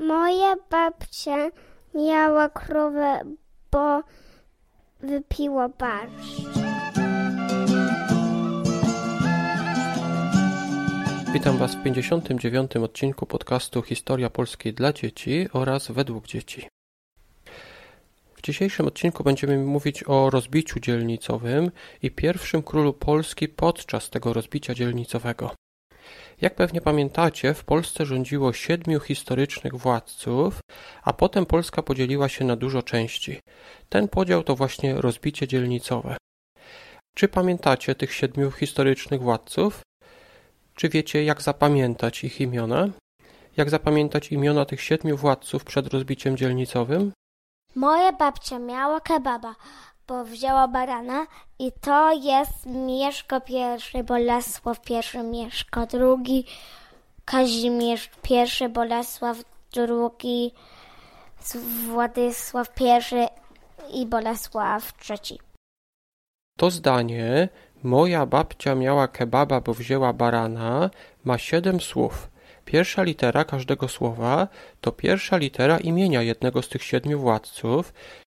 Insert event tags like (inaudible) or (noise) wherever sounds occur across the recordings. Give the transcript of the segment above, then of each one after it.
Moja babcia miała krowę, bo wypiła barszcz. Witam Was w 59. odcinku podcastu Historia Polskiej dla dzieci oraz według dzieci. W dzisiejszym odcinku będziemy mówić o rozbiciu dzielnicowym i pierwszym królu Polski podczas tego rozbicia dzielnicowego. Jak pewnie pamiętacie, w Polsce rządziło siedmiu historycznych władców, a potem Polska podzieliła się na dużo części. Ten podział to właśnie rozbicie dzielnicowe. Czy pamiętacie tych siedmiu historycznych władców? Czy wiecie, jak zapamiętać ich imiona? Jak zapamiętać imiona tych siedmiu władców przed rozbiciem dzielnicowym? Moja babcia miała kebaba, bo wzięła barana i to jest Mieszko pierwszy, Bolesław pierwszy, Mieszko drugi, Kazimierz pierwszy, Bolesław drugi, Władysław pierwszy i Bolesław trzeci. To zdanie Moja babcia miała kebaba, bo wzięła barana ma siedem słów. Pierwsza litera każdego słowa to pierwsza litera imienia jednego z tych siedmiu władców,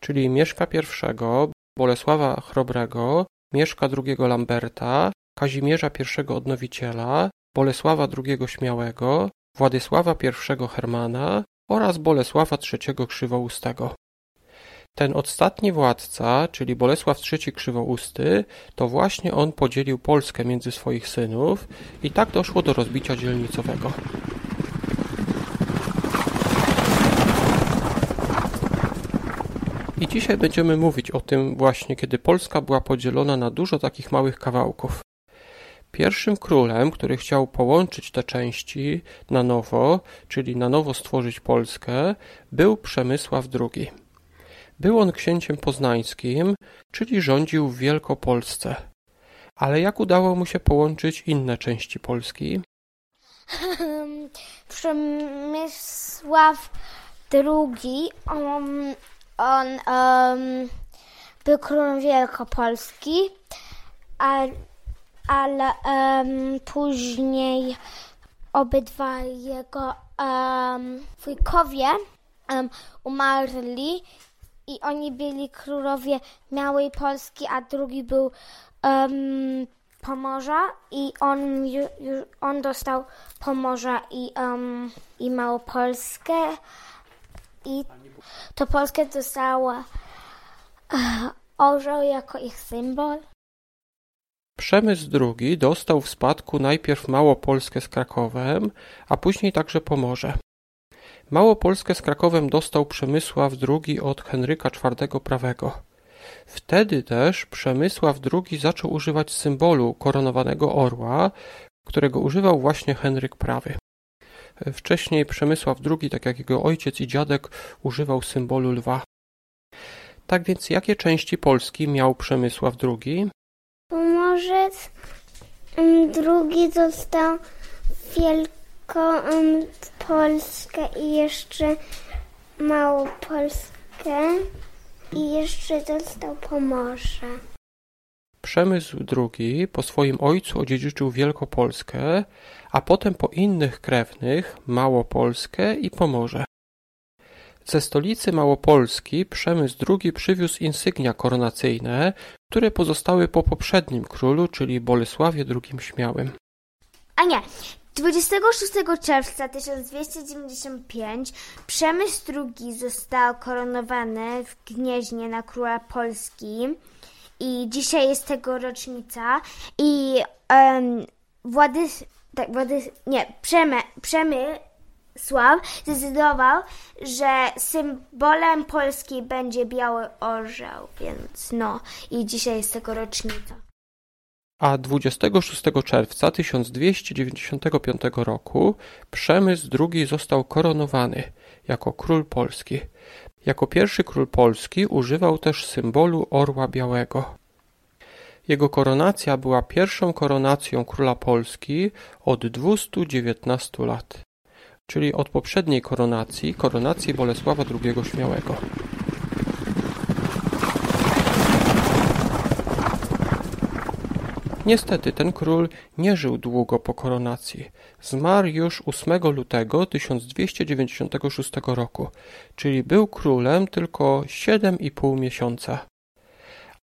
czyli Mieszka I, Bolesława Chrobrego, Mieszka II Lamberta, Kazimierza I Odnowiciela, Bolesława II Śmiałego, Władysława I Hermana oraz Bolesława III Krzywoustego. Ten ostatni władca, czyli Bolesław III Krzywousty, to właśnie on podzielił Polskę między swoich synów i tak doszło do rozbicia dzielnicowego. I dzisiaj będziemy mówić o tym właśnie, kiedy Polska była podzielona na dużo takich małych kawałków. Pierwszym królem, który chciał połączyć te części na nowo, czyli na nowo stworzyć Polskę, był Przemysław II. Był on księciem poznańskim, czyli rządził w Wielkopolsce. Ale jak udało mu się połączyć inne części Polski? (laughs) Przemysław II, on, on um, był królem Wielkopolski, a, ale um, później obydwaj jego um, wujkowie um, umarli i oni byli królowie Małej Polski, a drugi był um, Pomorza i on, on dostał Pomorza i, um, i Małopolskę i to Polskę dostała uh, orzeł jako ich symbol. Przemysł II dostał w spadku najpierw Małopolskę z Krakowem, a później także Pomorze. Małopolskę z Krakowem dostał Przemysław II od Henryka IV Prawego. Wtedy też Przemysław II zaczął używać symbolu koronowanego orła, którego używał właśnie Henryk Prawy. Wcześniej Przemysław II, tak jak jego ojciec i dziadek, używał symbolu lwa. Tak więc jakie części Polski miał Przemysław II? Pomorzec drugi został wielki Polskę i jeszcze Małopolskę i jeszcze dostał Pomorze. Przemysł II po swoim ojcu odziedziczył Wielkopolskę, a potem po innych krewnych Małopolskę i Pomorze. Ze stolicy Małopolski Przemysł II przywiózł insygnia koronacyjne, które pozostały po poprzednim królu, czyli Bolesławie II Śmiałym. A nie, 26 czerwca 1295 Przemysł II został koronowany w Gnieźnie na króla Polski i dzisiaj jest tego rocznica i um, Władys, tak, Władys, nie, Przemy, zdecydował, że symbolem Polski będzie biały orzeł, więc no i dzisiaj jest tego rocznica a 26 czerwca 1295 roku Przemysł II został koronowany jako król Polski. Jako pierwszy król Polski używał też symbolu orła białego. Jego koronacja była pierwszą koronacją króla Polski od 219 lat, czyli od poprzedniej koronacji, koronacji Bolesława II Śmiałego. Niestety ten król nie żył długo po koronacji. Zmarł już 8 lutego 1296 roku, czyli był królem tylko 7,5 miesiąca.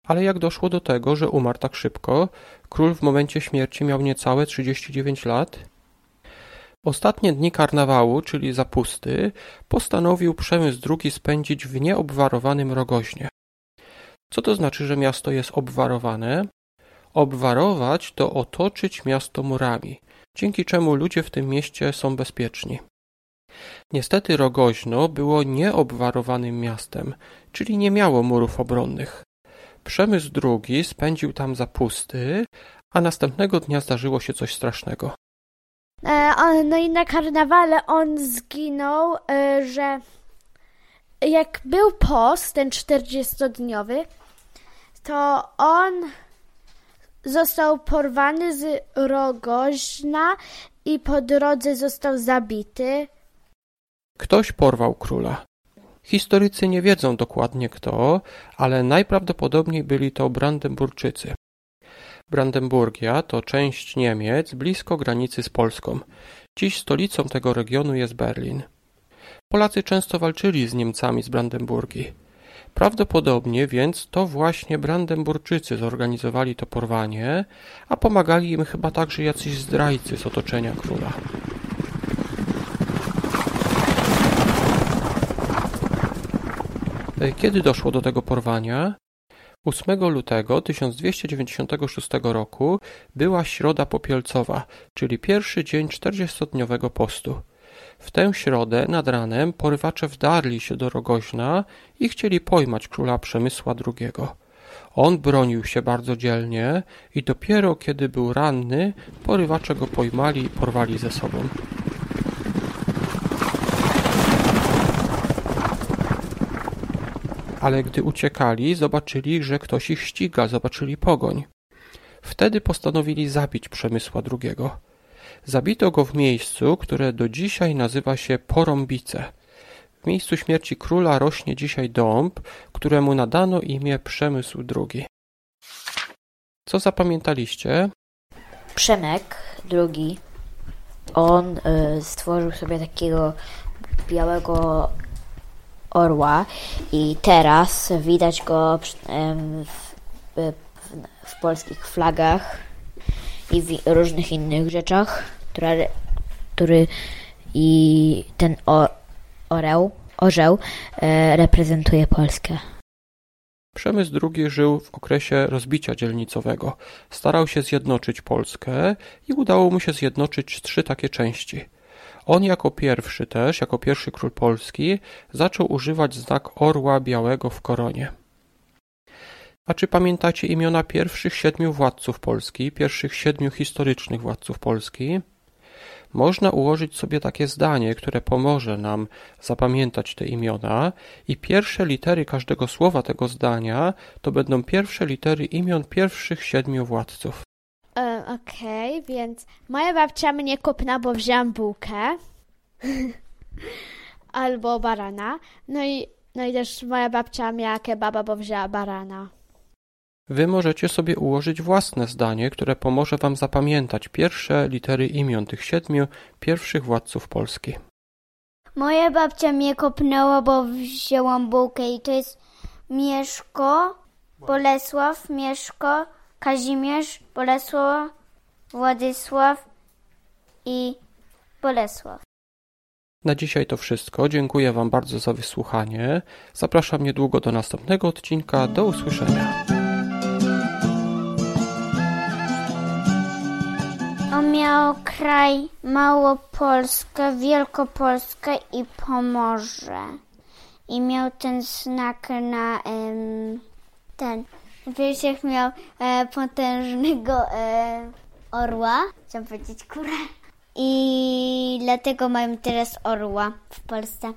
Ale jak doszło do tego, że umarł tak szybko, król w momencie śmierci miał niecałe 39 lat? Ostatnie dni karnawału, czyli zapusty, postanowił Przemysł II spędzić w nieobwarowanym Rogoźnie. Co to znaczy, że miasto jest obwarowane? Obwarować to otoczyć miasto murami, dzięki czemu ludzie w tym mieście są bezpieczni. Niestety Rogoźno było nieobwarowanym miastem, czyli nie miało murów obronnych. Przemysł II spędził tam zapusty, a następnego dnia zdarzyło się coś strasznego. E, no i na karnawale on zginął, e, że jak był post, ten 40-dniowy, to on został porwany z Rogoźna i po drodze został zabity. Ktoś porwał króla. Historycy nie wiedzą dokładnie kto, ale najprawdopodobniej byli to Brandenburczycy. Brandenburgia to część Niemiec blisko granicy z Polską. Dziś stolicą tego regionu jest Berlin. Polacy często walczyli z Niemcami z Brandenburgii. Prawdopodobnie więc to właśnie Brandenburczycy zorganizowali to porwanie, a pomagali im chyba także jacyś zdrajcy z otoczenia króla. Kiedy doszło do tego porwania? 8 lutego 1296 roku była Środa Popielcowa, czyli pierwszy dzień czterdziestodniowego postu. W tę środę nad ranem porywacze wdarli się do Rogoźna i chcieli pojmać króla Przemysła II. On bronił się bardzo dzielnie i dopiero kiedy był ranny, porywacze go pojmali i porwali ze sobą. Ale gdy uciekali, zobaczyli, że ktoś ich ściga, zobaczyli pogoń. Wtedy postanowili zabić Przemysła II. Zabito go w miejscu, które do dzisiaj nazywa się Porąbice. W miejscu śmierci króla rośnie dzisiaj dąb, któremu nadano imię Przemysł II. Co zapamiętaliście? Przemek II, on y, stworzył sobie takiego białego orła i teraz widać go w, w, w polskich flagach i w różnych innych rzeczach, które, który i ten o, orzeł, orzeł e, reprezentuje Polskę. Przemysł II żył w okresie rozbicia dzielnicowego. Starał się zjednoczyć Polskę i udało mu się zjednoczyć trzy takie części – on jako pierwszy też, jako pierwszy król Polski, zaczął używać znak orła białego w koronie. A czy pamiętacie imiona pierwszych siedmiu władców Polski, pierwszych siedmiu historycznych władców Polski? Można ułożyć sobie takie zdanie, które pomoże nam zapamiętać te imiona i pierwsze litery każdego słowa tego zdania to będą pierwsze litery imion pierwszych siedmiu władców. Okej, okay, więc moja babcia mnie kopna, bo wzięłam bułkę. (laughs) Albo barana. No i, no i też moja babcia miała kebaba, bo wzięła barana. Wy możecie sobie ułożyć własne zdanie, które pomoże wam zapamiętać pierwsze litery imion tych siedmiu pierwszych władców Polski. Moja babcia mnie kopnęła, bo wzięłam bułkę i to jest Mieszko, Bolesław, Mieszko, Kazimierz, Bolesław, Władysław i Bolesław. Na dzisiaj to wszystko. Dziękuję Wam bardzo za wysłuchanie. Zapraszam niedługo do następnego odcinka. Do usłyszenia. On miał kraj Małopolskę, Wielkopolskę i Pomorze. I miał ten znak na um, ten Wiesiech miał e, potężnego e, orła, chciałam powiedzieć kurę. I dlatego mają teraz orła w Polsce.